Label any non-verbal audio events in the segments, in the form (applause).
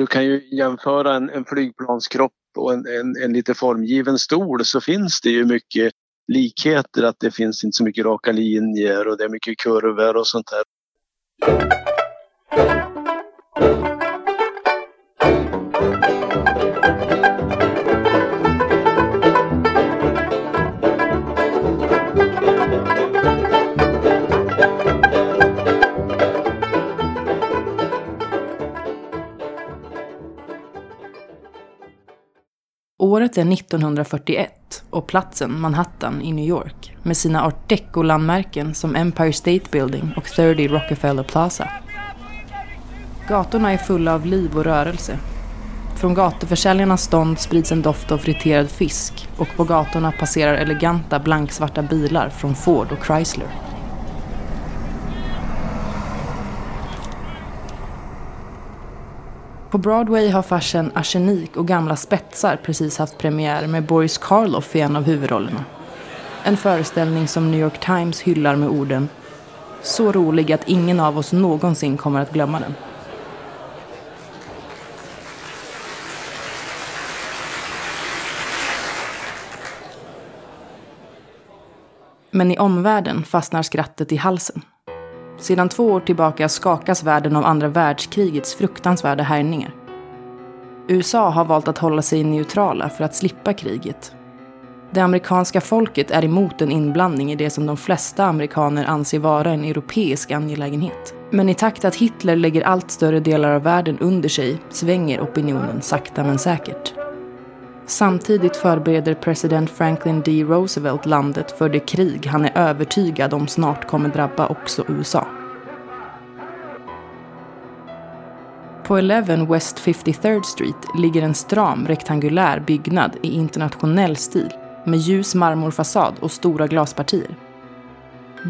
du kan ju jämföra en, en flygplanskropp och en, en, en lite formgiven stol så finns det ju mycket likheter att det finns inte så mycket raka linjer och det är mycket kurvor och sånt där. Året är 1941 och platsen Manhattan i New York med sina art deco-landmärken som Empire State Building och 30 Rockefeller Plaza. Gatorna är fulla av liv och rörelse. Från gatuförsäljarnas stånd sprids en doft av friterad fisk och på gatorna passerar eleganta blanksvarta bilar från Ford och Chrysler. På Broadway har farsen Arsenik och gamla spetsar precis haft premiär med Boris Karloff i en av huvudrollerna. En föreställning som New York Times hyllar med orden Så rolig att ingen av oss någonsin kommer att glömma den. Men i omvärlden fastnar skrattet i halsen. Sedan två år tillbaka skakas världen av andra världskrigets fruktansvärda härjningar. USA har valt att hålla sig neutrala för att slippa kriget. Det amerikanska folket är emot en inblandning i det som de flesta amerikaner anser vara en europeisk angelägenhet. Men i takt att Hitler lägger allt större delar av världen under sig svänger opinionen sakta men säkert. Samtidigt förbereder president Franklin D. Roosevelt landet för det krig han är övertygad om snart kommer drabba också USA. På 11 West 53rd Street ligger en stram rektangulär byggnad i internationell stil med ljus marmorfasad och stora glaspartier.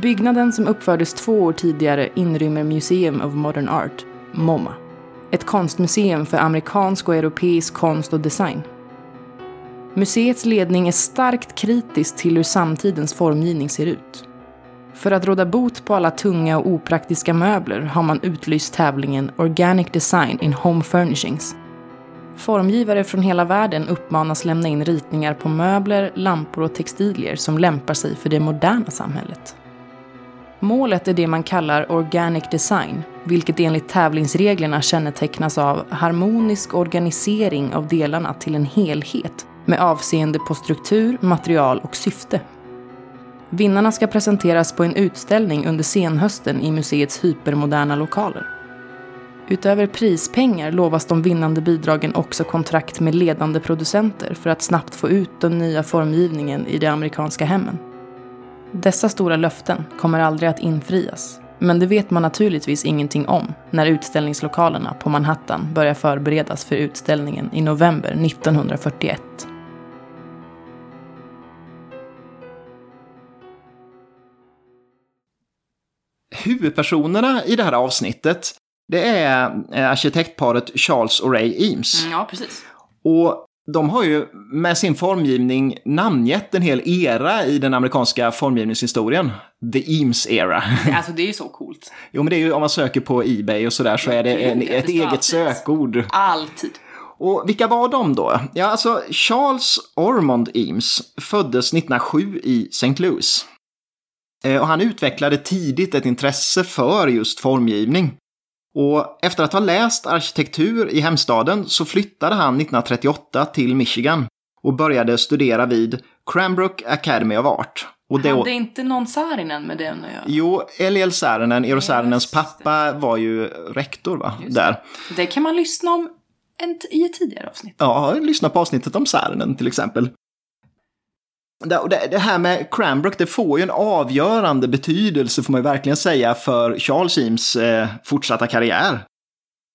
Byggnaden som uppfördes två år tidigare inrymmer Museum of Modern Art, MoMA. Ett konstmuseum för amerikansk och europeisk konst och design. Museets ledning är starkt kritisk till hur samtidens formgivning ser ut. För att råda bot på alla tunga och opraktiska möbler har man utlyst tävlingen Organic Design in Home Furnishings. Formgivare från hela världen uppmanas lämna in ritningar på möbler, lampor och textilier som lämpar sig för det moderna samhället. Målet är det man kallar organic design, vilket enligt tävlingsreglerna kännetecknas av harmonisk organisering av delarna till en helhet med avseende på struktur, material och syfte. Vinnarna ska presenteras på en utställning under senhösten i museets hypermoderna lokaler. Utöver prispengar lovas de vinnande bidragen också kontrakt med ledande producenter för att snabbt få ut den nya formgivningen i de amerikanska hemmen. Dessa stora löften kommer aldrig att infrias, men det vet man naturligtvis ingenting om när utställningslokalerna på Manhattan börjar förberedas för utställningen i november 1941. Huvudpersonerna i det här avsnittet, det är eh, arkitektparet Charles och Ray Eames. Mm, ja, precis. Och de har ju med sin formgivning namngett en hel era i den amerikanska formgivningshistorien. The Eames era. (laughs) Alltså det är ju så coolt. jo men det är ju om man söker på Ebay och sådär så är det en, ett eget sökord. Alltid. Och vilka var de då? Ja, alltså Charles Ormond Eames föddes 1907 i St. Louis. Eh, och han utvecklade tidigt ett intresse för just formgivning. Och efter att ha läst arkitektur i hemstaden så flyttade han 1938 till Michigan och började studera vid Cranbrook Academy of Art. Och det hade inte någon Saarinen med den att göra? Jo, Eliel Saarinen, Eero Saarinens pappa, var ju rektor va? Där. Det kan man lyssna om i ett tidigare avsnitt. Ja, lyssna på avsnittet om Saarinen till exempel. Det, här med Cranbrook, det får ju en avgörande betydelse får man ju verkligen säga för Charles Eames eh, fortsatta karriär.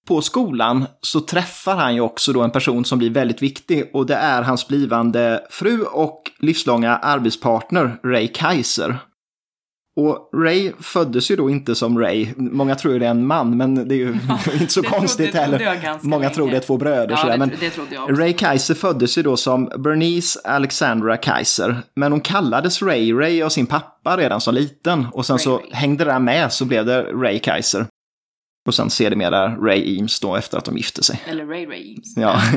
På skolan så träffar han ju också då en person som blir väldigt viktig och det är hans blivande fru och livslånga arbetspartner Ray Kaiser. Och Ray föddes ju då inte som Ray. Många tror ju det är en man, men det är ju (laughs) ja, inte så konstigt trodde, heller. Många länge. tror det är två bröder. Ja, det, men det Ray Kaiser föddes ju då som Bernice Alexandra Kaiser. Men hon kallades Ray Ray av sin pappa redan som liten. Och sen Ray, så Ray. hängde det där med så blev det Ray Kaiser. Och sen sedermera Ray Eames då efter att de gifte sig. Eller Ray Ray Eames. Ja. (laughs)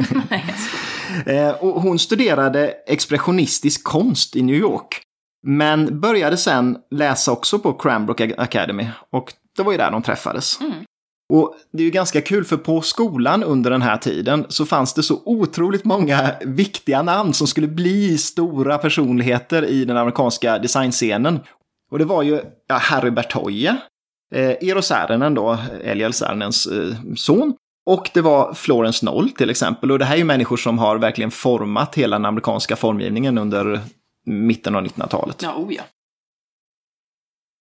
(laughs) Eh, och hon studerade expressionistisk konst i New York. Men började sen läsa också på Cranbrook Academy. Och det var ju där de träffades. Mm. Och det är ju ganska kul för på skolan under den här tiden så fanns det så otroligt många viktiga namn som skulle bli stora personligheter i den amerikanska designscenen. Och det var ju ja, Harry Bertoye, eh, Eero Saarinen då, Eliel Saarinens eh, son. Och det var Florence Knoll till exempel. Och det här är ju människor som har verkligen format hela den amerikanska formgivningen under mitten av 1900-talet. Ja, oh ja.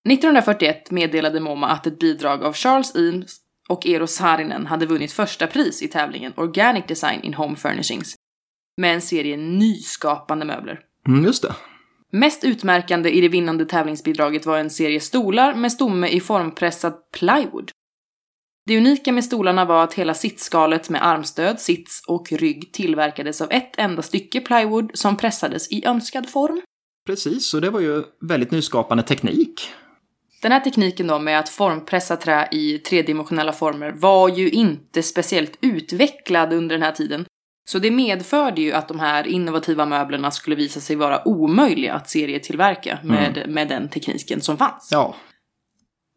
1941 meddelade MoMA att ett bidrag av Charles Eames och Eero Saarinen hade vunnit första pris i tävlingen Organic Design in Home Furnishings med en serie nyskapande möbler. Mm, just det. Mest utmärkande i det vinnande tävlingsbidraget var en serie stolar med stomme i formpressad plywood. Det unika med stolarna var att hela sittskalet med armstöd, sits och rygg tillverkades av ett enda stycke plywood som pressades i önskad form. Precis, och det var ju väldigt nyskapande teknik. Den här tekniken då med att formpressa trä i tredimensionella former var ju inte speciellt utvecklad under den här tiden. Så det medförde ju att de här innovativa möblerna skulle visa sig vara omöjliga att serietillverka med, med den tekniken som fanns. Ja,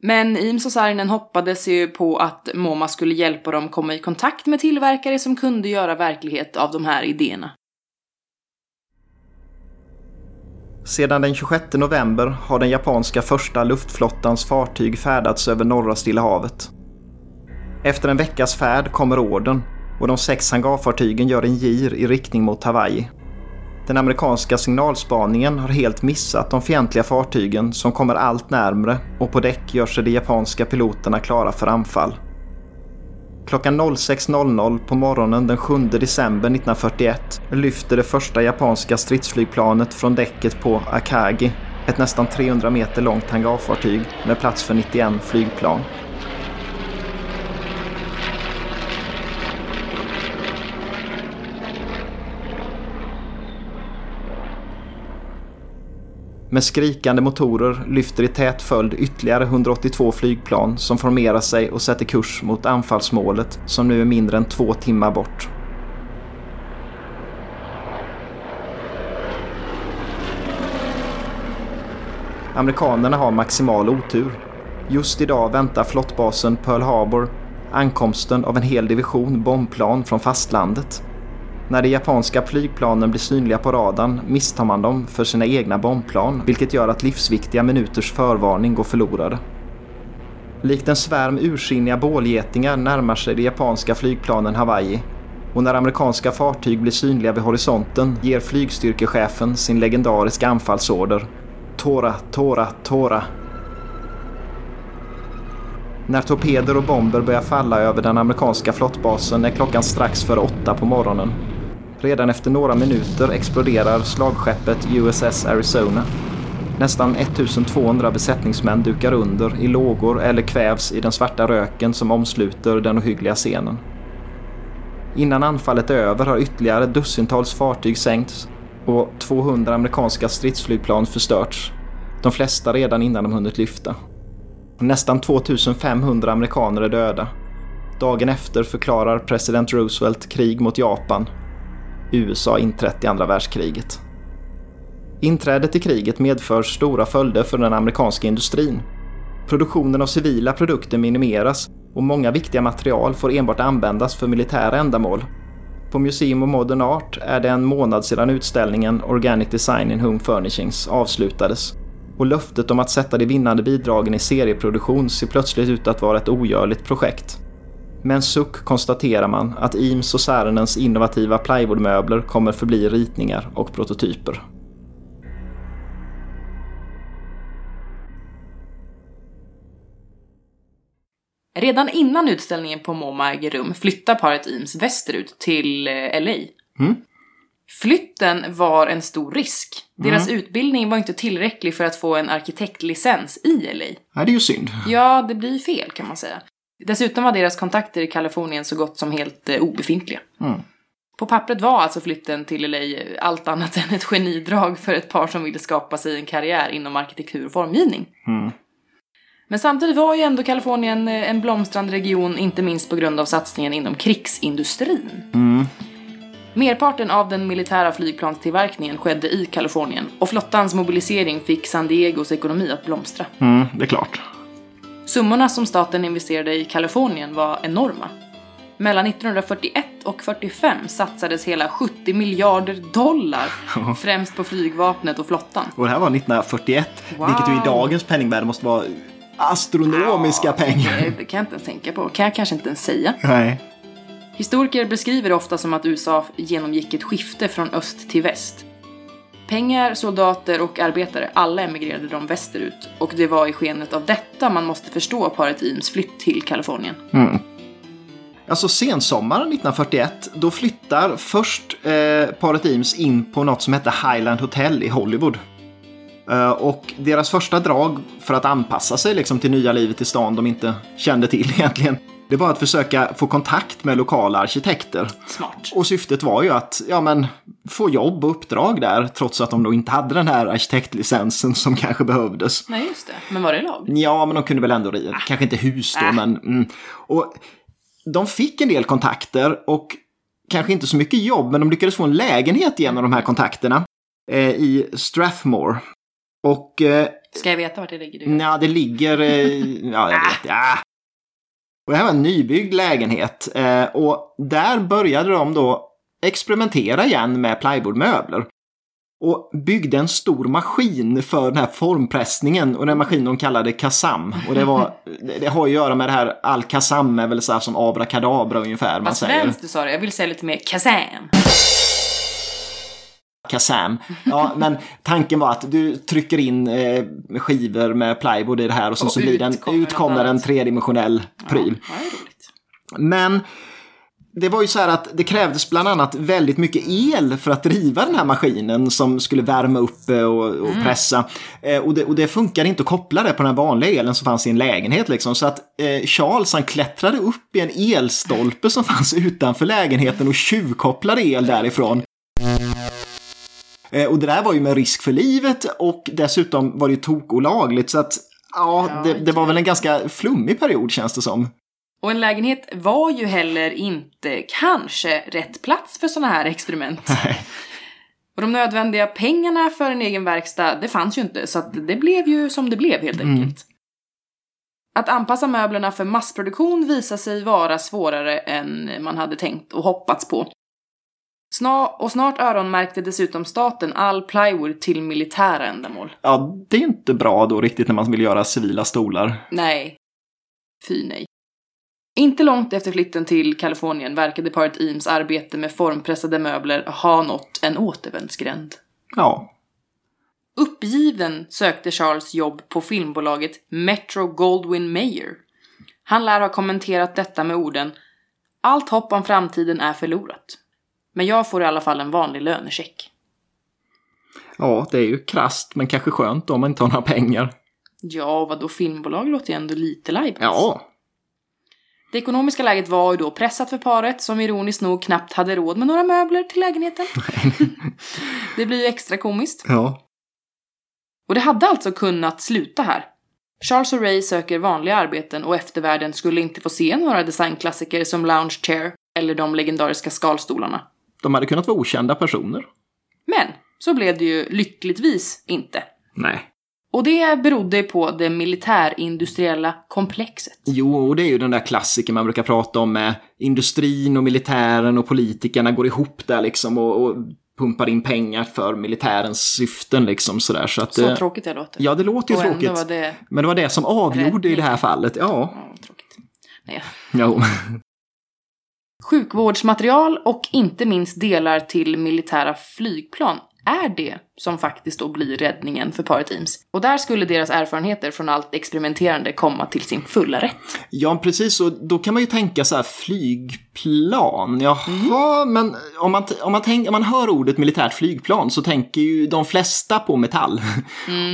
men Imso och Saarinen hoppades ju på att MoMA skulle hjälpa dem komma i kontakt med tillverkare som kunde göra verklighet av de här idéerna. Sedan den 26 november har den japanska första luftflottans fartyg färdats över norra Stilla havet. Efter en veckas färd kommer orden och de sex hangarfartygen gör en gir i riktning mot Hawaii. Den amerikanska signalspaningen har helt missat de fientliga fartygen som kommer allt närmre och på däck gör sig de japanska piloterna klara för anfall. Klockan 06.00 på morgonen den 7 december 1941 lyfter det första japanska stridsflygplanet från däcket på Akagi, ett nästan 300 meter långt hangarfartyg med plats för 91 flygplan. Med skrikande motorer lyfter i tät följd ytterligare 182 flygplan som formerar sig och sätter kurs mot anfallsmålet som nu är mindre än två timmar bort. Amerikanerna har maximal otur. Just idag väntar flottbasen Pearl Harbor ankomsten av en hel division bombplan från fastlandet. När de japanska flygplanen blir synliga på radarn misstar man dem för sina egna bombplan, vilket gör att livsviktiga minuters förvarning går förlorade. Likt en svärm ursinniga bålgetingar närmar sig de japanska flygplanen Hawaii och när amerikanska fartyg blir synliga vid horisonten ger flygstyrkechefen sin legendariska anfallsorder Tora, Tora, Tora. När torpeder och bomber börjar falla över den amerikanska flottbasen är klockan strax före åtta på morgonen. Redan efter några minuter exploderar slagskeppet USS Arizona. Nästan 1200 besättningsmän dukar under i lågor eller kvävs i den svarta röken som omsluter den ohyggliga scenen. Innan anfallet är över har ytterligare dussintals fartyg sänkts och 200 amerikanska stridsflygplan förstörts. De flesta redan innan de hunnit lyfta. Nästan 2500 amerikaner är döda. Dagen efter förklarar president Roosevelt krig mot Japan. USA inträtt i andra världskriget. Inträdet i kriget medför stora följder för den amerikanska industrin. Produktionen av civila produkter minimeras och många viktiga material får enbart användas för militära ändamål. På Museum of Modern Art är det en månad sedan utställningen Organic Design in Home Furnishings avslutades och löftet om att sätta de vinnande bidragen i serieproduktion ser plötsligt ut att vara ett ogörligt projekt. Med en suck konstaterar man att Eames och Saarinens innovativa plywoodmöbler kommer förbli ritningar och prototyper. Redan innan utställningen på MoMA äger rum flyttar paret Eames västerut till eh, LA. Mm. Flytten var en stor risk. Deras utbildning var inte tillräcklig för att få en arkitektlicens i LA. Nej, det är ju synd. Ja, det blir fel kan man säga. Dessutom var deras kontakter i Kalifornien så gott som helt eh, obefintliga. Mm. På pappret var alltså flytten till LA allt annat (laughs) än ett genidrag för ett par som ville skapa sig en karriär inom arkitektur och formgivning. Mm. Men samtidigt var ju ändå Kalifornien eh, en blomstrande region, inte minst på grund av satsningen inom krigsindustrin. Mm. Merparten av den militära flygplanstillverkningen skedde i Kalifornien och flottans mobilisering fick San Diegos ekonomi att blomstra. Mm, det är klart. Summorna som staten investerade i Kalifornien var enorma. Mellan 1941 och 45 satsades hela 70 miljarder dollar, främst på flygvapnet och flottan. Och det här var 1941, Wow. vilket ju i dagens penningvärde måste vara astronomiska pengar. Det, det kan jag inte ens tänka på, kan jag kanske inte ens säga. Nej. Historiker beskriver det ofta som att USA genomgick ett skifte från öst till väst. Pengar, soldater och arbetare, alla emigrerade de västerut och det var i skenet av detta man måste förstå paret Eames flytt till Kalifornien. Mm. Alltså sensommaren 1941, då flyttar först eh, paret Eames in på något som hette Highland Hotel i Hollywood. Eh, och deras första drag för att anpassa sig liksom, till nya livet i stan de inte kände till (laughs) egentligen, det var att försöka få kontakt med lokala arkitekter. Smart. Och syftet var ju att ja, men, få jobb och uppdrag där, trots att de då inte hade den här arkitektlicensen som kanske behövdes. Nej, just det. Men var det lag? Ja, men de kunde väl ändå riva. Kanske inte hus då, Äh. men... Mm. Och de fick en del kontakter och kanske inte så mycket jobb, men de lyckades få en lägenhet genom de här kontakterna eh, i Strathmore. Och eh, Ska jag veta vart det ligger? Du? det ligger... Eh, ja, jag vet. Ja. Och det här var en nybyggd lägenhet eh, och där började de då experimentera igen med plywoodmöbler. Och byggde en stor maskin för den här formpressningen och den maskinen de kallade Kazam. Och det, var, (laughs) det har att göra med det här Al-Kazam är väl så här som abrakadabra ungefär man Vad säger. svenskt du sa det. Jag vill säga lite mer Kazam. Kazam. Ja, men tanken var att du trycker in eh, skivor med plywood i det här och, Och så blir den, utkommer ut kommer en tredimensionell pryl. Ja, det. Men det var ju så här att det krävdes bland annat väldigt mycket el för att driva den här maskinen som skulle värma upp eh, och, och pressa. Eh, och, det, och det funkade inte att koppla det på den vanliga elen som fanns i en lägenhet. Liksom. Så att eh, Charles han klättrade upp i en elstolpe som fanns utanför lägenheten och tjuvkopplade el därifrån. Eh, och det där var ju med risk för livet och dessutom var det ju tokolagligt. Så att ja, Ja, det, det var väl en ganska flummig period känns det som. Och en lägenhet var ju heller inte kanske rätt plats för sådana här experiment. (laughs) Och de nödvändiga pengarna för en egen verkstad, det fanns ju inte, så att det blev ju som det blev helt enkelt. Att anpassa möblerna för massproduktion visade sig vara svårare än man hade tänkt och hoppats på. Sna och snart öronmärkte dessutom staten all plywood till militära ändamål. Ja, det är inte bra då riktigt när man vill göra civila stolar. Nej. Fy nej. Inte långt efter flytten till Kalifornien verkade paret Eames arbete med formpressade möbler ha nått en återvändsgränd. Ja, Uppgiven sökte Charles jobb på filmbolaget Metro Goldwyn Mayer. Han lär ha kommenterat detta med orden Allt hopp om framtiden är förlorat. Men jag får i alla fall en vanlig lönecheck. ja, det är ju krasst men kanske skönt om man inte har några pengar. Ja, vad då filmbolag låter ju ändå lite lajbans. Ja, Det ekonomiska läget var ju då pressat för paret som ironiskt nog knappt hade råd med några möbler till lägenheten. (laughs) det blir ju extra komiskt. ja. Och det hade alltså kunnat sluta här. Charles och Ray söker vanliga arbeten och eftervärlden skulle inte få se några designklassiker som lounge chair eller de legendariska skalstolarna. De hade kunnat vara okända personer. Men så blev det ju lyckligtvis inte. Nej. Och det berodde på det militärindustriella komplexet. Jo, och det är ju den där klassiken man brukar prata om med industrin och militären och politikerna går ihop där liksom och, och pumpar in pengar för militärens syften liksom sådär. Så att, Så eh, tråkigt det låter. Ja, det låter ju och tråkigt. var det... Men det var det som avgjorde i det här fallet. Ja, Ja, tråkigt. Nej. jo. Sjukvårdsmaterial och inte minst delar till militära flygplan är det som faktiskt då blir räddningen för paret Eames. Och där skulle deras erfarenheter från allt experimenterande komma till sin fulla rätt. Ja, precis. Och då kan man ju tänka så här flygplan. Jaha, men om man, om, man tänk, om man hör ordet militärt flygplan så tänker ju de flesta på metall.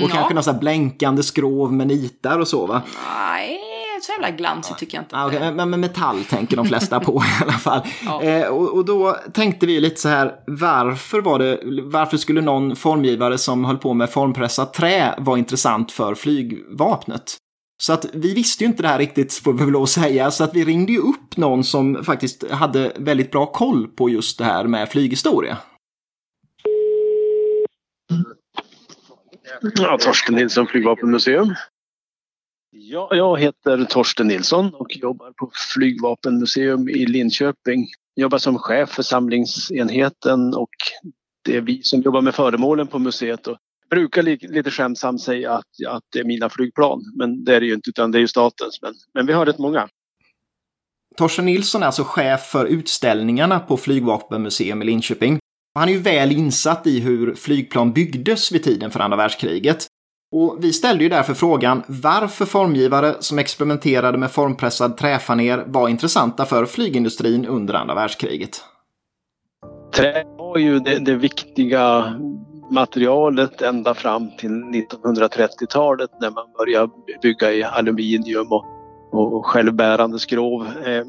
och kanske ja. någon så här blänkande skrov med nitar och så va? Nej, så jävla glansigt tycker jag inte. Ah, okay. Men med metall tänker de flesta på (laughs) i alla fall. Ja. Eh, och, och då tänkte vi lite så här, varför var det, varför skulle någon formgivare som höll på med formpressat trä vara intressant för flygvapnet? Så att vi visste ju inte det här riktigt, får vi lov att säga, så att vi ringde ju upp någon som faktiskt hade väldigt bra koll på just det här med flyghistoria. Ja, Torsten Nilsson flygvapenmuseum. Ja, jag heter Torsten Nilsson och jobbar på flygvapenmuseum i Linköping. Jag Jobbar som chef för samlingsenheten och det är vi som jobbar med föremålen på museet. Och brukar lite skämtsamt säga att, att det är mina flygplan, men det är det ju inte utan det är ju statens. Men, men vi har rätt många. Torsten Nilsson är alltså chef för utställningarna på Flygvapenmuseum i Linköping. Han är ju väl insatt i hur flygplan byggdes vid tiden för andra världskriget. Och vi ställde ju därför frågan varför formgivare som experimenterade med formpressad träfaner var intressanta för flygindustrin under andra världskriget. Trä var ju det, det viktiga materialet ända fram till 1930-talet när man började bygga i aluminium och, och självbärande skrov. Eh,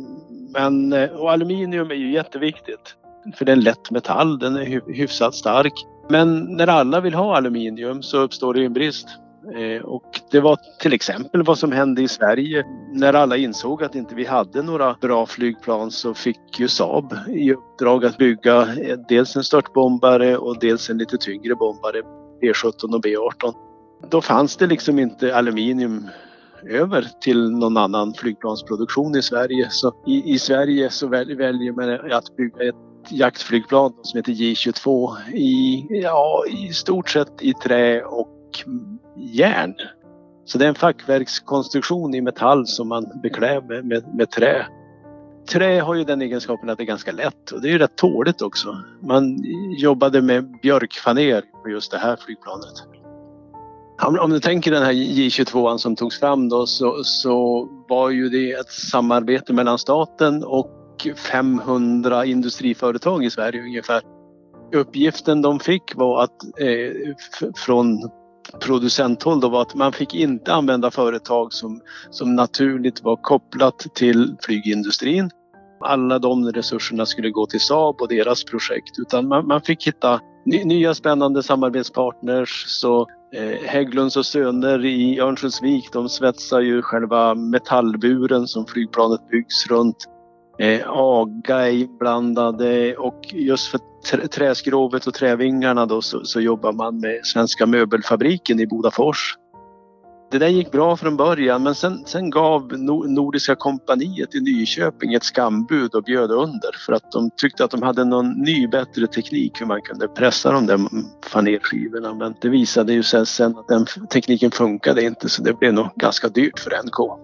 men, eh, och aluminium är ju jätteviktigt för det är en lätt metall, den är hyfsat stark. Men när alla vill ha aluminium så uppstår det en brist. Eh, och det var till exempel vad som hände i Sverige. När alla insåg att inte vi hade några bra flygplan så fick ju Saab i uppdrag att bygga eh, dels en störtbombare och dels en lite tyngre bombare, B17 och B18. Då fanns det liksom inte aluminium över till någon annan flygplansproduktion i Sverige. Så i, i Sverige så väljer man att bygga ett jaktflygplan som heter J22 i, ja, i stort sett i trä och järn. Så det är en fackverkskonstruktion i metall som man beklär med, med, med trä. Trä har ju den egenskapen att det är ganska lätt och det är ju rätt tåligt också. Man jobbade med björkfaner på just det här flygplanet. Om du tänker den här J22 som togs fram då så, så var ju det ett samarbete mellan staten och 500 industriföretag i Sverige ungefär. Uppgiften de fick var att eh, från producenthåll då var att man fick inte använda företag som, som naturligt var kopplat till flygindustrin. Alla de resurserna skulle gå till Saab och deras projekt utan man, man fick hitta ny, nya spännande samarbetspartners. Så eh, Hägglunds och Söner i Örnsköldsvik de svetsar ju själva metallburen som flygplanet byggs runt. Eh, aga är inblandade och just för träskrovet och trävingarna då så, så jobbar man med Svenska möbelfabriken i Bodafors. Det där gick bra från början men sen, sen gav Nordiska kompaniet i Nyköping ett skambud och bjöd under för att de tyckte att de hade någon ny bättre teknik hur man kunde pressa de där fanerskivorna men det visade ju sig sen att den tekniken funkade inte så det blev nog ganska dyrt för NK.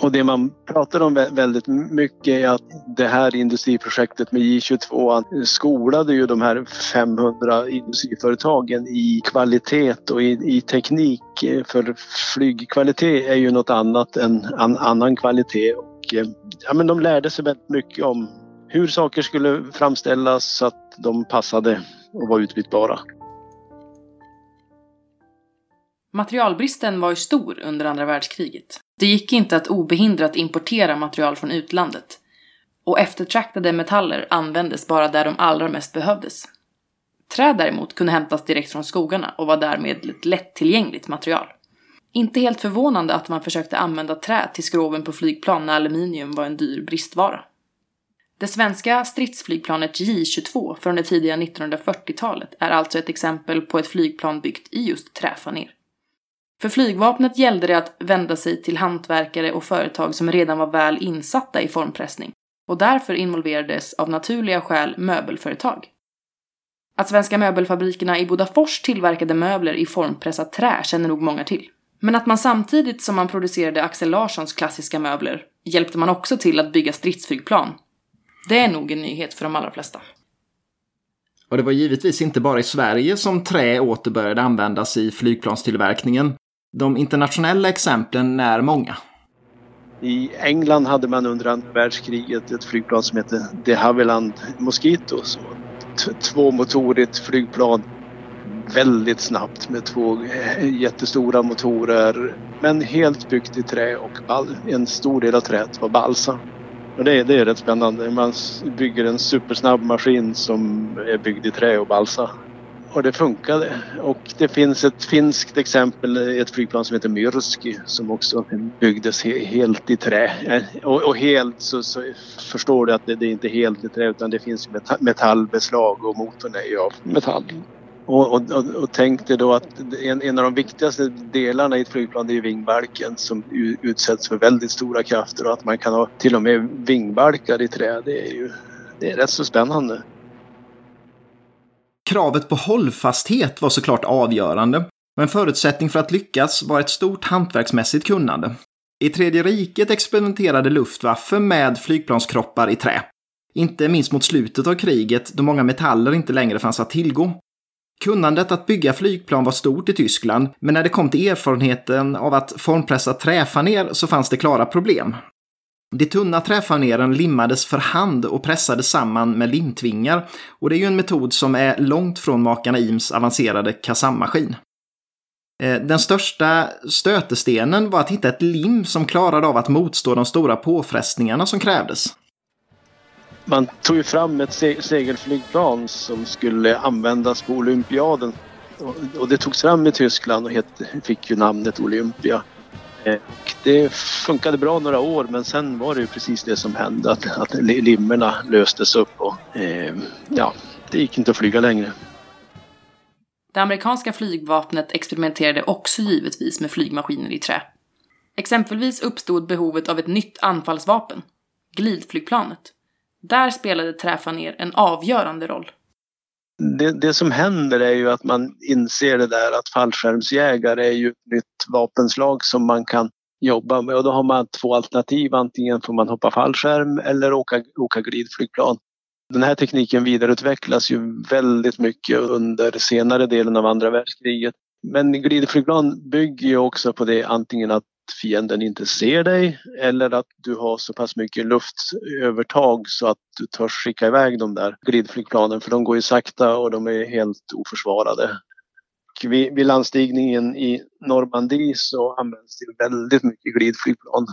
Och det man pratar om väldigt mycket är att det här industriprojektet med J22 skolade ju de här 500 industriföretagen i kvalitet och i, i teknik. Eh, för flygkvalitet är ju något annat än an, annan kvalitet. Och, eh, ja, men de lärde sig väldigt mycket om hur saker skulle framställas så att de passade och var utbytbara. Materialbristen var ju stor under andra världskriget. Det gick inte att obehindrat importera material från utlandet. Och eftertraktade metaller användes bara där de allra mest behövdes. Trä däremot kunde hämtas direkt från skogarna och var därmed ett lättillgängligt material. Inte helt förvånande att man försökte använda trä till skroven på flygplan när aluminium var en dyr bristvara. Det svenska stridsflygplanet J22 från det tidiga 1940-talet är alltså ett exempel på ett flygplan byggt i just träfaner. För flygvapnet gällde det att vända sig till hantverkare och företag som redan var väl insatta i formpressning och därför involverades av naturliga skäl möbelföretag. Att Svenska möbelfabrikerna i Bodafors tillverkade möbler i formpressat trä känner nog många till. Men att man samtidigt som man producerade Axel Larssons klassiska möbler hjälpte man också till att bygga stridsflygplan. Det är nog en nyhet för de allra flesta. Och det var givetvis inte bara i Sverige som trä åter började användas i flygplanstillverkningen. De internationella exemplen är många. I England hade man under andra världskriget ett flygplan som hette de Havilland Mosquito. Tvåmotorigt flygplan. Väldigt snabbt med två eh, jättestora motorer. Men helt byggt i trä och en stor del av träet var balsa. Och det, det är rätt spännande. Man bygger en supersnabb maskin som är byggd i trä och balsa och det funkade. Och det finns ett finskt exempel, ett flygplan som heter Myrski som också byggdes helt i trä. Eh, och, och helt så, så, förstår du att det, det är inte helt i trä utan det finns metallbeslag och motorn är ju av metall. Och, och, och, tänk dig då att en, en, av de viktigaste delarna i ett flygplan är vingbalken som utsätts för väldigt stora krafter och att man kan ha till och med vingbalkar i trä. Det är ju det är rätt så spännande. Kravet på hållfasthet var såklart avgörande, och en förutsättning för att lyckas var ett stort hantverksmässigt kunnande. I Tredje riket experimenterade Luftwaffe med flygplanskroppar i trä. Inte minst mot slutet av kriget då många metaller inte längre fanns att tillgå. Kunnandet att bygga flygplan var stort i Tyskland, men när det kom till erfarenheten av att formpressa träfaner så fanns det klara problem. De tunna träfaneren limmades för hand och pressades samman med limtvingar och det är ju en metod som är långt från makarna Ims avancerade kassammaskin. Eh, den största stötestenen var att hitta ett lim som klarade av att motstå de stora påfrestningarna som krävdes. Man tog ju fram ett segelflygplan som skulle användas på olympiaden. Och det togs fram i Tyskland och fick ju namnet Olympia. Eh, det funkade bra några år men sen var det ju precis det som hände att, att limmerna löstes upp och eh, ja, det gick inte att flyga längre. Det amerikanska flygvapnet experimenterade också givetvis med flygmaskiner i trä. Exempelvis uppstod behovet av ett nytt anfallsvapen, glidflygplanet. Där spelade träfaner en avgörande roll. Det, det, som händer är ju att man inser det där att fallskärmsjägare är ju ett nytt vapenslag som man kan jobba med och då har man två alternativ. Antingen får man hoppa fallskärm eller åka, åka glidflygplan. Den här tekniken vidareutvecklas ju väldigt mycket under senare delen av andra världskriget. Men glidflygplan bygger ju också på det antingen att fienden inte ser dig eller att du har så pass mycket luftövertag så att du törs skicka iväg de där glidflygplanen för de går ju sakta och de är helt oförsvarade. Vid, vid landstigningen i Normandie så används det väldigt mycket glidflygplan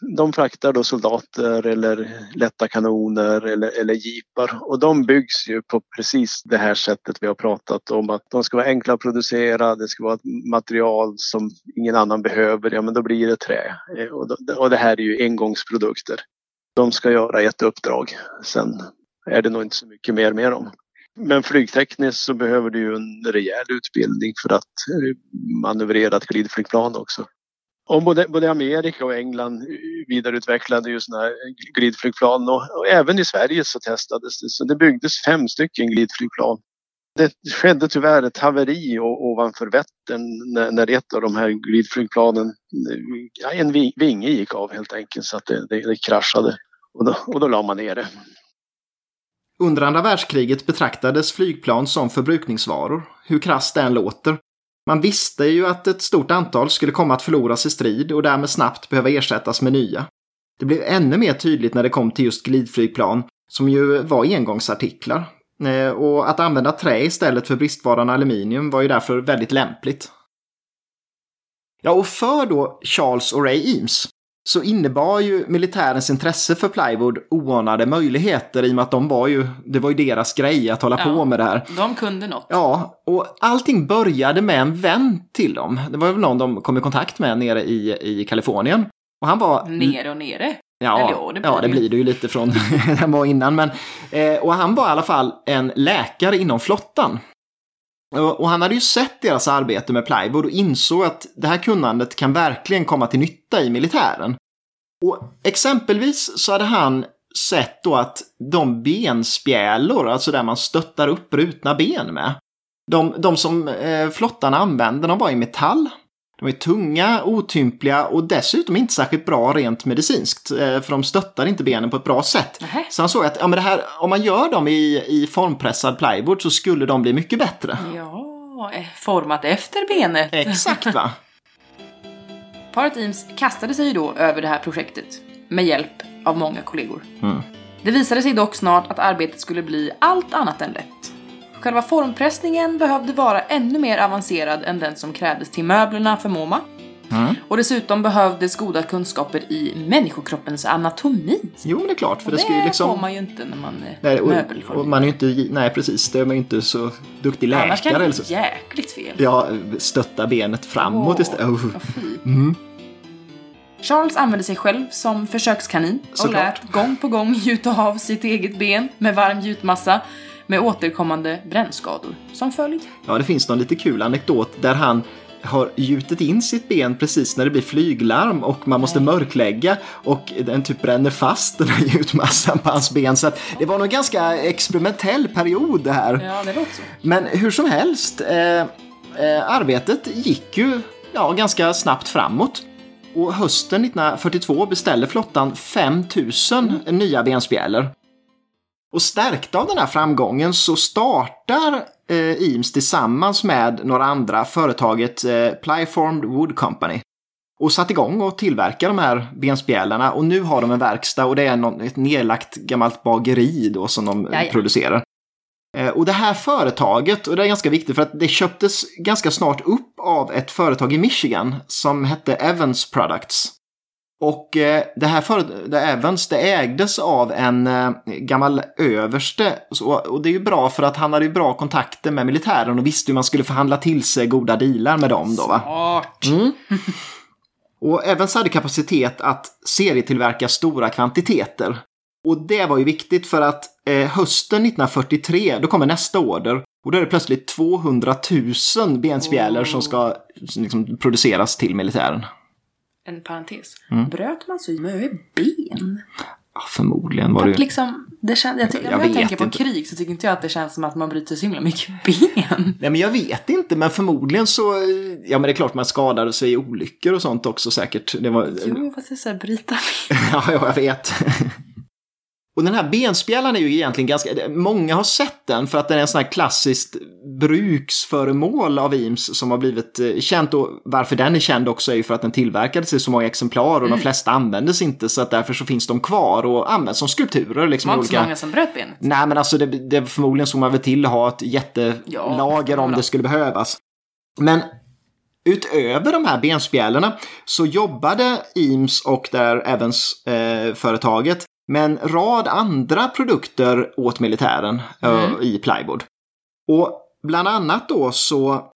de fraktar då soldater eller lätta kanoner eller, eller jeepar och de byggs ju på precis det här sättet vi har pratat om att de ska vara enkla att producera, det ska vara ett material som ingen annan behöver, ja men då blir det trä. Eh, och det här är ju engångsprodukter. De ska göra ett uppdrag, sen är det nog inte så mycket mer med dem. Men flygtekniskt så behöver du ju en rejäl utbildning för att eh, manövrera ett glidflygplan också. Och både, både Amerika och England vidareutvecklade ju sådana här glidflygplan och, och, även i Sverige så testades det. Så det byggdes fem stycken glidflygplan. Det skedde tyvärr ett haveri ovanför Vättern när, när ett av de här glidflygplanen, ja, en vinge gick av helt enkelt så att det, det, det kraschade och då, och då la man ner det. Under andra världskriget betraktades flygplan som förbrukningsvaror, hur krasst det än låter. Man visste ju att ett stort antal skulle komma att förloras i strid och därmed snabbt behöva ersättas med nya. Det blev ännu mer tydligt när det kom till just glidflygplan, som ju var engångsartiklar. Eh, och att använda trä istället för bristvaran aluminium var ju därför väldigt lämpligt. Ja, och för då Charles och Ray Eames så innebar ju militärens intresse för plywood oanade möjligheter i och med att de var ju, det var ju deras grej att hålla ja, på med det här. De kunde något. Ja, och allting började med en vän till dem. Det var väl någon de kom i kontakt med nere i, i Kalifornien. Och han var... Nere och nere? Ja, Eller, ja, det blir, ja, det blir det ju lite från (laughs) han var innan. Men, eh, och han var i alla fall en läkare inom flottan. Och, han hade ju sett deras arbete med plywood och insåg att det här kunnandet kan verkligen komma till nytta i militären. Och exempelvis så hade han sett då att de benspjälor, alltså där man stöttar upp brutna ben med, de, de som eh, flottan använde, de var i metall. De är tunga, otympliga och dessutom inte särskilt bra rent medicinskt. Eh, för de stöttar inte benen på ett bra sätt. Nähä. Så han såg att ja, men det här, om man gör dem i, i formpressad plywood så skulle de bli mycket bättre. Ja, eh, format efter benet. Exakt va. (laughs) Paret Eames kastade sig då över det här projektet med hjälp av många kollegor. Mm. Det visade sig dock snart att arbetet skulle bli allt annat än lätt. Själva formpressningen behövde vara ännu mer avancerad än den som krävdes till möblerna för MoMA. Mm. Och dessutom behövdes goda kunskaper i människokroppens anatomi. Jo, men det är klart. För Och det, ska ju liksom... får man ju inte när man är Nej, och, möbelformgivare. och man är ju inte, nej precis, det är man ju inte så duktig läkare Annars kan det bli så. jäkligt fel. Ja, stötta benet framåt Åh, istället. Oh. Mm. Charles använde sig själv som försökskanin och Såklart. lät gång på gång gjuta av sitt eget ben med varm gjutmassa med återkommande brännskador som följd. Ja, det finns någon lite kul anekdot där han har gjutit in sitt ben precis när det blir flyglarm och man måste mörklägga och den typ bränner fast den här (laughs) gjutmassan på hans ben. Så det var nog en ganska experimentell period det här. Ja, det låter så. Men hur som helst, eh, eh, arbetet gick ju ja, ganska snabbt framåt. Och hösten 1942 beställde flottan 5000 nya benspjälor. Och stärkta av den här framgången så startar eh, Eames tillsammans med några andra företaget eh, Plyformed Wood Company. Och satt igång och tillverka de här benspjälarna och nu har de en verkstad och det är någon, ett nedlagt gammalt bageri då som de Jaja. producerar. Eh, Och det här företaget, och det är ganska viktigt för att det köptes ganska snart upp av ett företag i Michigan som hette Evans Products. Och eh, det här företaget, Evans, det ägdes av en eh, gammal överste. Så, och det är ju bra för att han hade ju bra kontakter med militären och visste hur man skulle förhandla till sig goda dealar med dem då va. Smart. Mm. Och Evans hade kapacitet att serietillverka stora kvantiteter. Och det var ju viktigt för att eh, hösten 1943, då kommer nästa order. Och då är det plötsligt 200 000 benspjälor som ska liksom, produceras till militären. En parentes. Mm. Bröt man så mycket ben? Ja, förmodligen var det ju... liksom, det känns, jag, ty- Jag jag vet tänker på inte. krig så tycker inte jag att det känns som att man bryter så himla mycket (laughs) ben. Nej, men jag vet inte, men förmodligen så... eh, Ja, men det är klart man skadade sig i olyckor och sånt också säkert. Det var... Jo, fast det är såhär bryta ben. (laughs) Ja, ja, jag vet. Och den här benspjällan är ju egentligen ganska... Många har sett den för att den är en sån här klassiskt bruksföremål av Eames som har blivit eh, känt. Och varför den är känd också är ju för att den tillverkades i så många exemplar och de flesta användes inte så att därför så finns de kvar och används som skulpturer. Det Liksom, var i inte så olika... många som bröt benet. Nej, men alltså det, det förmodligen såg man väl till att ha ett jättelager Ja, om det skulle behövas. Men utöver de här benspjälorna så jobbade Eames och där Evans eh, företaget med en rad andra produkter åt militären Mm. i plywood. Och bland annat då så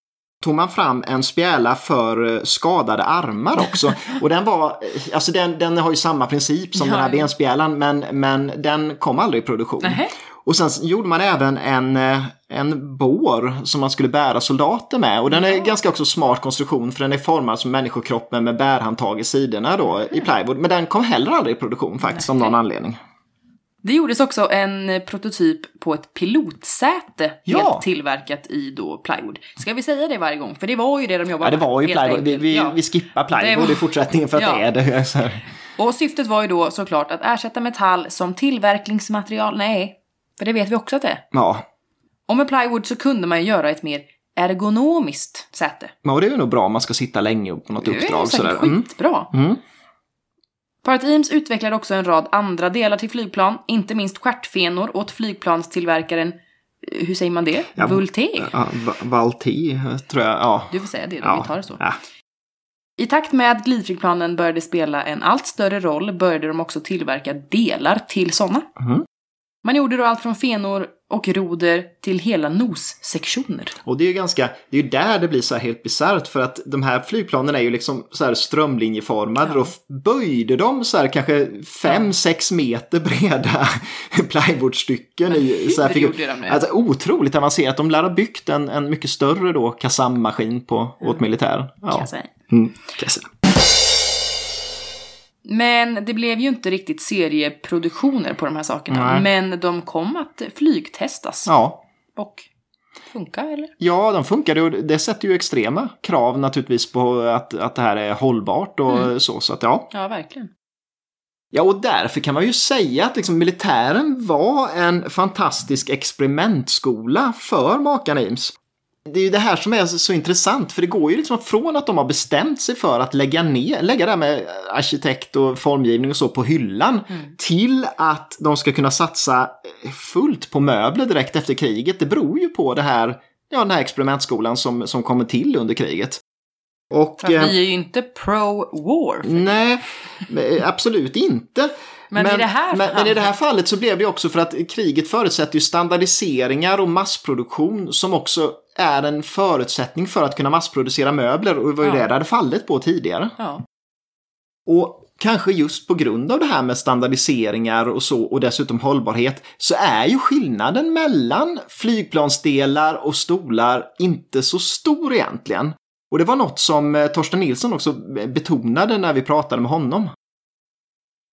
tog man fram en spjäla för eh, skadade armar också. (laughs) Och den var, eh, alltså den, den har ju samma princip som Ja, den här benspjälan men, men den kom aldrig i produktion. Nähä. Och sen gjorde man även en, eh, en bår som man skulle bära soldater med. Och den är ganska också smart konstruktion för den är formad som människokroppen med bärhandtag i sidorna då i plywood. Men den kom heller aldrig i produktion faktiskt av någon anledning. Det gjordes också en eh, prototyp på ett pilotsäte Ja. helt tillverkat i då plywood. Ska vi säga det varje gång? För det var ju det de jobbade Ja, det var ju med, plywood. Vi, vi, Ja. vi skippar plywood var- i fortsättningen för att Ja. det är det. (laughs) Och syftet var ju då såklart att ersätta metall som tillverkningsmaterial. Nej, för det vet vi också att det är. Ja, Och med plywood så kunde man ju göra ett mer ergonomiskt säte. men och det är ju nog bra om man ska sitta länge på något Det är uppdrag. säkert Sådär. Mm. skitbra. Mm. Paret Eames utvecklade också en rad andra delar till flygplan, inte minst stjärtfenor åt flygplanstillverkaren, eh, hur säger man det? Ja, Vultee. Ja, Va- Valti tror jag. Ja. Du får säga det då, ja. vi tar det så. Ja. I takt med att glidflygplanen började spela en allt större roll började de också tillverka delar till sådana. Mhm. Man gjorde då allt från fenor och roder till hela nossektioner. Och det är ju ganska, det är ju där det blir så här helt bisarrt för att de här flygplanen är ju liksom så här strömlinjeformade Ja. och böjde de så här kanske 5-6 meter breda (laughs) plywoodstycken i så här figur. de? Alltså otroligt avancerat. De lär ha byggt en, en mycket större då Kazam-maskin på, åt militären. Kan Ja. säga. Mm, säga. Men det blev ju inte riktigt serieproduktioner på de här sakerna. Nej. Men de kom att flygtestas. ja. Och funka eller? Ja, de funkade och det sätter ju extrema krav naturligtvis på att, att det här är hållbart och Mm. så. Så att ja. Ja, verkligen. Ja, och därför kan man ju säga att liksom, militären var en fantastisk experimentskola för makarna Eames. Det är ju det här som är så, så intressant, för det går ju liksom från att de har bestämt sig för att lägga ner, lägga det här med arkitekt och formgivning och så på hyllan, till att de ska kunna satsa fullt på möbler direkt efter kriget. Det beror ju på det här, ja, den här experimentskolan som, som kommer till under kriget. Och, eh, vi är ju inte pro-war. Nej, eh, absolut inte. Men i det här men, men i det här fallet- fallet så blev det också för att kriget förutsätter ju standardiseringar och massproduktion som också är en förutsättning för att kunna massproducera möbler och det var ju Ja. det det hade fallit på tidigare. Ja. Och kanske just på grund av det här med standardiseringar och så och dessutom hållbarhet så är ju skillnaden mellan flygplansdelar och stolar inte så stor egentligen. Och det var något som eh, Torsten Nilsson också betonade när vi pratade med honom.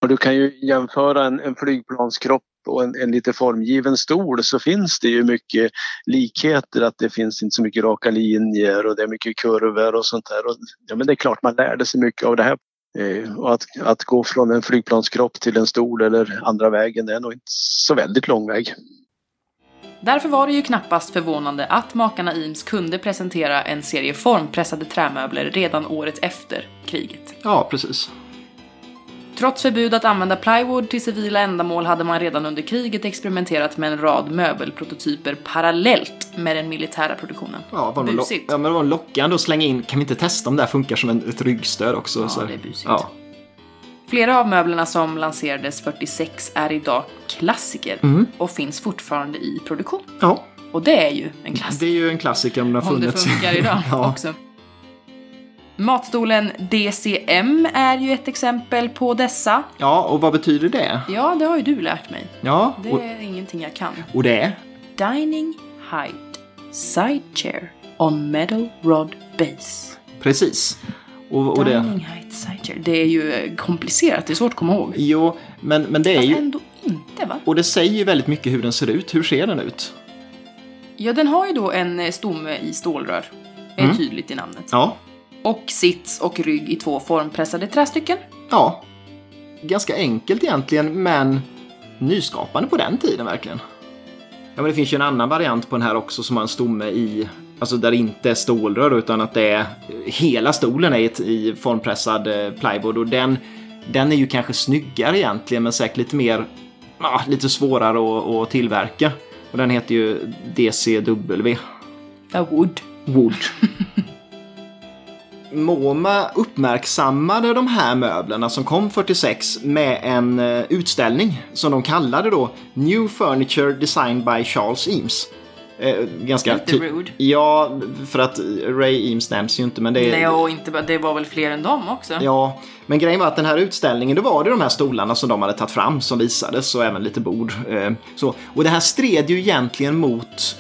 Och du kan ju jämföra en, en flygplanskropp och en, en lite formgiven stol så finns det ju mycket likheter att det finns inte så mycket raka linjer och det är mycket kurvor och sånt där. Och, ja, men det är klart man lärde sig mycket av det här. Eh, och att, att gå från en flygplanskropp till en stol eller andra vägen det är nog inte så väldigt lång väg. Därför var det ju knappast förvånande att makarna Eames kunde presentera en serie formpressade trämöbler redan året efter kriget. Ja, precis. Trots förbud att använda plywood till civila ändamål hade man redan under kriget experimenterat med en rad möbelprototyper parallellt med den militära produktionen. Ja, var Busigt. ja, men det var lockande att slänga in, kan vi inte testa om det här funkar som en, ett ryggstöd också? Ja, så. det är busigt. Ja. Flera av möblerna som lanserades 46 är idag klassiker Mm. och finns fortfarande i produktion. ja, Och det är ju en klassiker. det är ju en klassiker om den har Om det funnits. funkar idag (laughs) ja. också. Matstolen DCM är ju ett exempel på dessa. ja, och vad betyder det? Ja, det har ju du lärt mig. Ja, Det och, är ingenting jag kan. och det är? Dining height side chair on metal rod base. Precis. Och, och det... Dining height side chair. Det är ju eh, komplicerat, det är svårt att komma ihåg. Jo, men, men det är Fast ju... ändå inte va? Och det säger ju väldigt mycket hur den ser ut. Hur ser den ut? Ja, den har ju då en eh, stomme i stålrör. Det är Mm. tydligt i namnet. Ja. Och sits och rygg i två formpressade trästycken. Ja. Ganska enkelt egentligen, men nyskapande på den tiden verkligen. Ja, men det finns ju en annan variant på den här också som har en stomme i, alltså där det inte är stålrör utan att det är hela stolen är i, i formpressad eh, plywood och den, den är ju kanske snyggare egentligen men säkert lite mer, ja, lite svårare att, att tillverka. Och den heter ju DCW. A wood. Wood. MoMA uppmärksammade de här möblerna som kom 46 med en eh, utställning som de kallade då New Furniture Designed by Charles Eames. Eh, ganska Lite rude. Ja, för att Ray Eames nämns ju inte men det är... Nej, och inte det var väl fler än dem också? Ja, men grejen var att den här utställningen, då var det de här stolarna som de hade tagit fram som visades och även lite bord. Eh, så. Och det här stred ju egentligen mot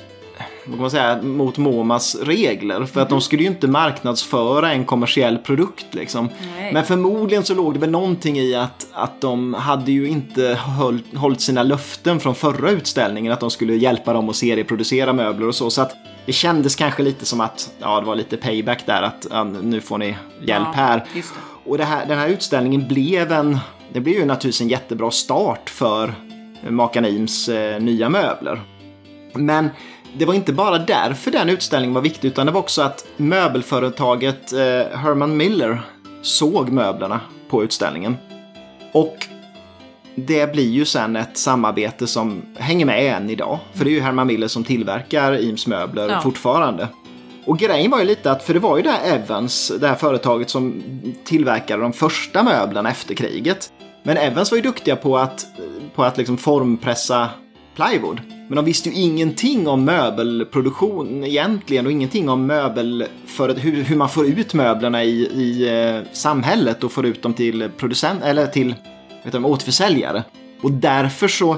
vad kan man säga, mot MoMAs regler. För att de skulle ju inte marknadsföra en kommersiell produkt liksom. Nej. Men förmodligen så låg det väl någonting i att, att de hade ju inte höll, hållit sina löften från förra utställningen. Att de skulle hjälpa dem att serieproducera möbler och så. Så att det kändes kanske lite som att, ja det var lite payback där att ja, nu får ni hjälp Ja, här. det. Och det här, den här utställningen blev en, det blev ju naturligtvis en jättebra start för Makan Eames eh, nya möbler. Men det var inte bara därför den utställningen var viktig utan det var också att möbelföretaget eh, Herman Miller såg möblerna på utställningen. Och det blir ju sen ett samarbete som hänger med än idag. För det är ju Herman Miller som tillverkar Eames möbler Ja. fortfarande. Och grejen var ju lite att, för det var ju det här Evans, det här företaget som tillverkade de första möblerna efter kriget. Men Evans var ju duktiga på att, på att liksom formpressa plywood. Men de visste ju ingenting om möbelproduktion egentligen och ingenting om möbel för att, hur, hur man får ut möblerna i, i eh, samhället och får ut dem till producent eller till vet du, återförsäljare. Och därför så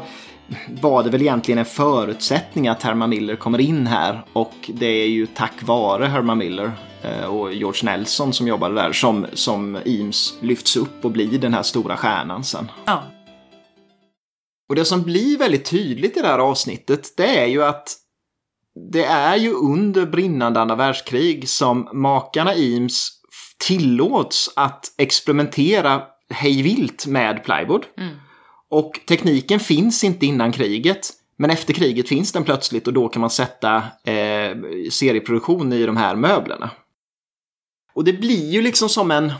var det väl egentligen en förutsättning att Herman Miller kommer in här och det är ju tack vare Herman Miller eh, och George Nelson som jobbade där som, som Eames lyfts upp och blir den här stora stjärnan sen. Ja. Och det som blir väldigt tydligt i det här avsnittet, det är ju att det är ju under brinnande andra världskrig som makarna Eames tillåts att experimentera hejvilt med plywood. Mm. Och tekniken finns inte innan kriget. Men efter kriget finns den plötsligt och då kan man sätta eh, serieproduktion i de här möblerna. Och det blir ju liksom som en,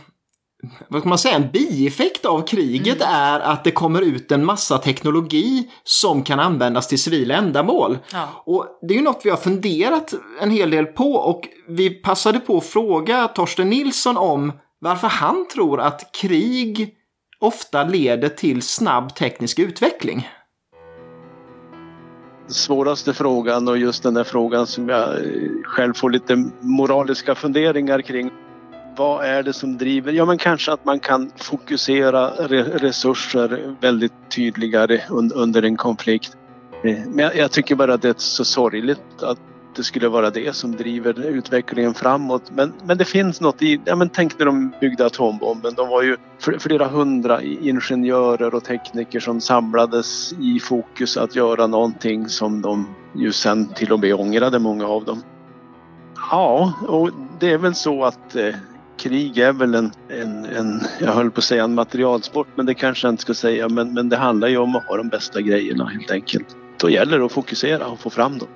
vad kan man säga, en bieffekt av kriget mm. är att det kommer ut en massa teknologi som kan användas till civila ändamål. Ja. Och det är ju något vi har funderat en hel del på och vi passade på att fråga Torsten Nilsson om varför han tror att krig ofta leder till snabb teknisk utveckling. Svåraste frågan och just den där frågan som jag själv får lite moraliska funderingar kring vad är det som driver? Ja, men kanske att man kan fokusera resurser väldigt tydligare under en konflikt. Eh, men jag tycker bara att det är så sorgligt att det skulle vara det som driver utvecklingen framåt. Men, men det finns något i, ja men tänk när de byggde atombomben. De var ju flera hundra ingenjörer och tekniker som samlades i fokus att göra någonting som de ju sen till och med ångrade, många av dem. Ja, och det är väl så att eh, krig är väl en, en, en, jag höll på att säga en materialsport, men det kanske jag inte ska säga. Men, men det handlar ju om att ha de bästa grejerna helt enkelt. Då gäller det att fokusera och få fram dem.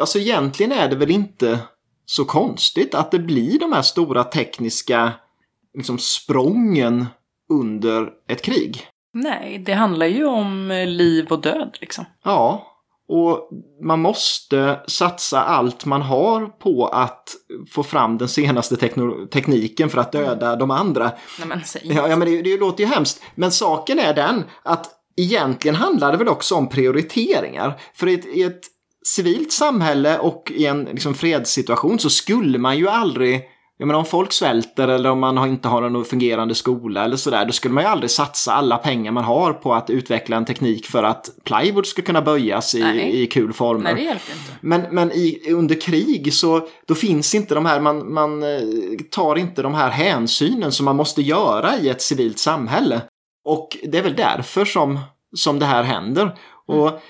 Alltså egentligen är det väl inte så konstigt att det blir de här stora tekniska liksom, sprången under ett krig. Nej, det handlar ju om liv och död liksom. Ja, och man måste satsa allt man har på att få fram den senaste tekniken för att döda mm. de andra. Nej, men ja, ja, men det, det låter ju hemskt. Men saken är den att egentligen handlar det väl också om prioriteringar. För i ett, i ett civilt samhälle och i en liksom, fredssituation så skulle man ju aldrig jag menar om folk svälter eller om man inte har en fungerande skola eller sådär, då skulle man ju aldrig satsa alla pengar man har på att utveckla en teknik för att plywood ska kunna böjas i, i kul former. Nej, det hjälper inte. Men, men i, under krig så då finns inte de här, man, man eh, tar inte de här hänsynen som man måste göra i ett civilt samhälle. Och det är väl därför som, som det här händer. Och mm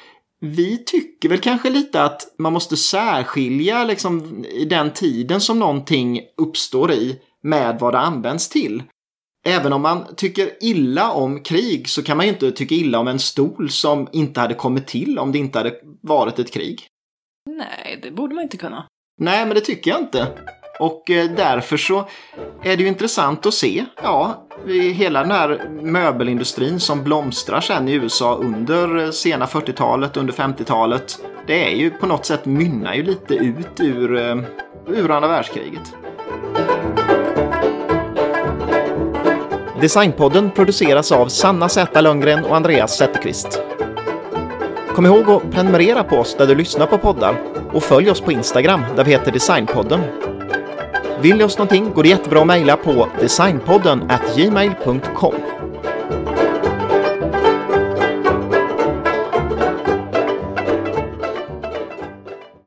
vi tycker väl kanske lite att man måste särskilja liksom i den tiden som någonting uppstår i med vad det används till. Även om man tycker illa om krig så kan man ju inte tycka illa om en stol som inte hade kommit till om det inte hade varit ett krig. Nej, det borde man inte kunna. Nej, men det tycker jag inte. Och eh, därför så är det ju intressant att se, ja, hela den här möbelindustrin som blomstrar sen i USA under eh, sena 40-talet, under 50-talet. Det är ju på något sätt mynnar ju lite ut ur, eh, ur andra världskriget. Designpodden produceras av Sanna Z Lundgren och Andreas Zetterqvist. Kom ihåg att prenumerera på oss där du lyssnar på poddar och följ oss på Instagram där vi heter Designpodden. Vill ni oss någonting går det jättebra att mejla på designpodden gmail.com.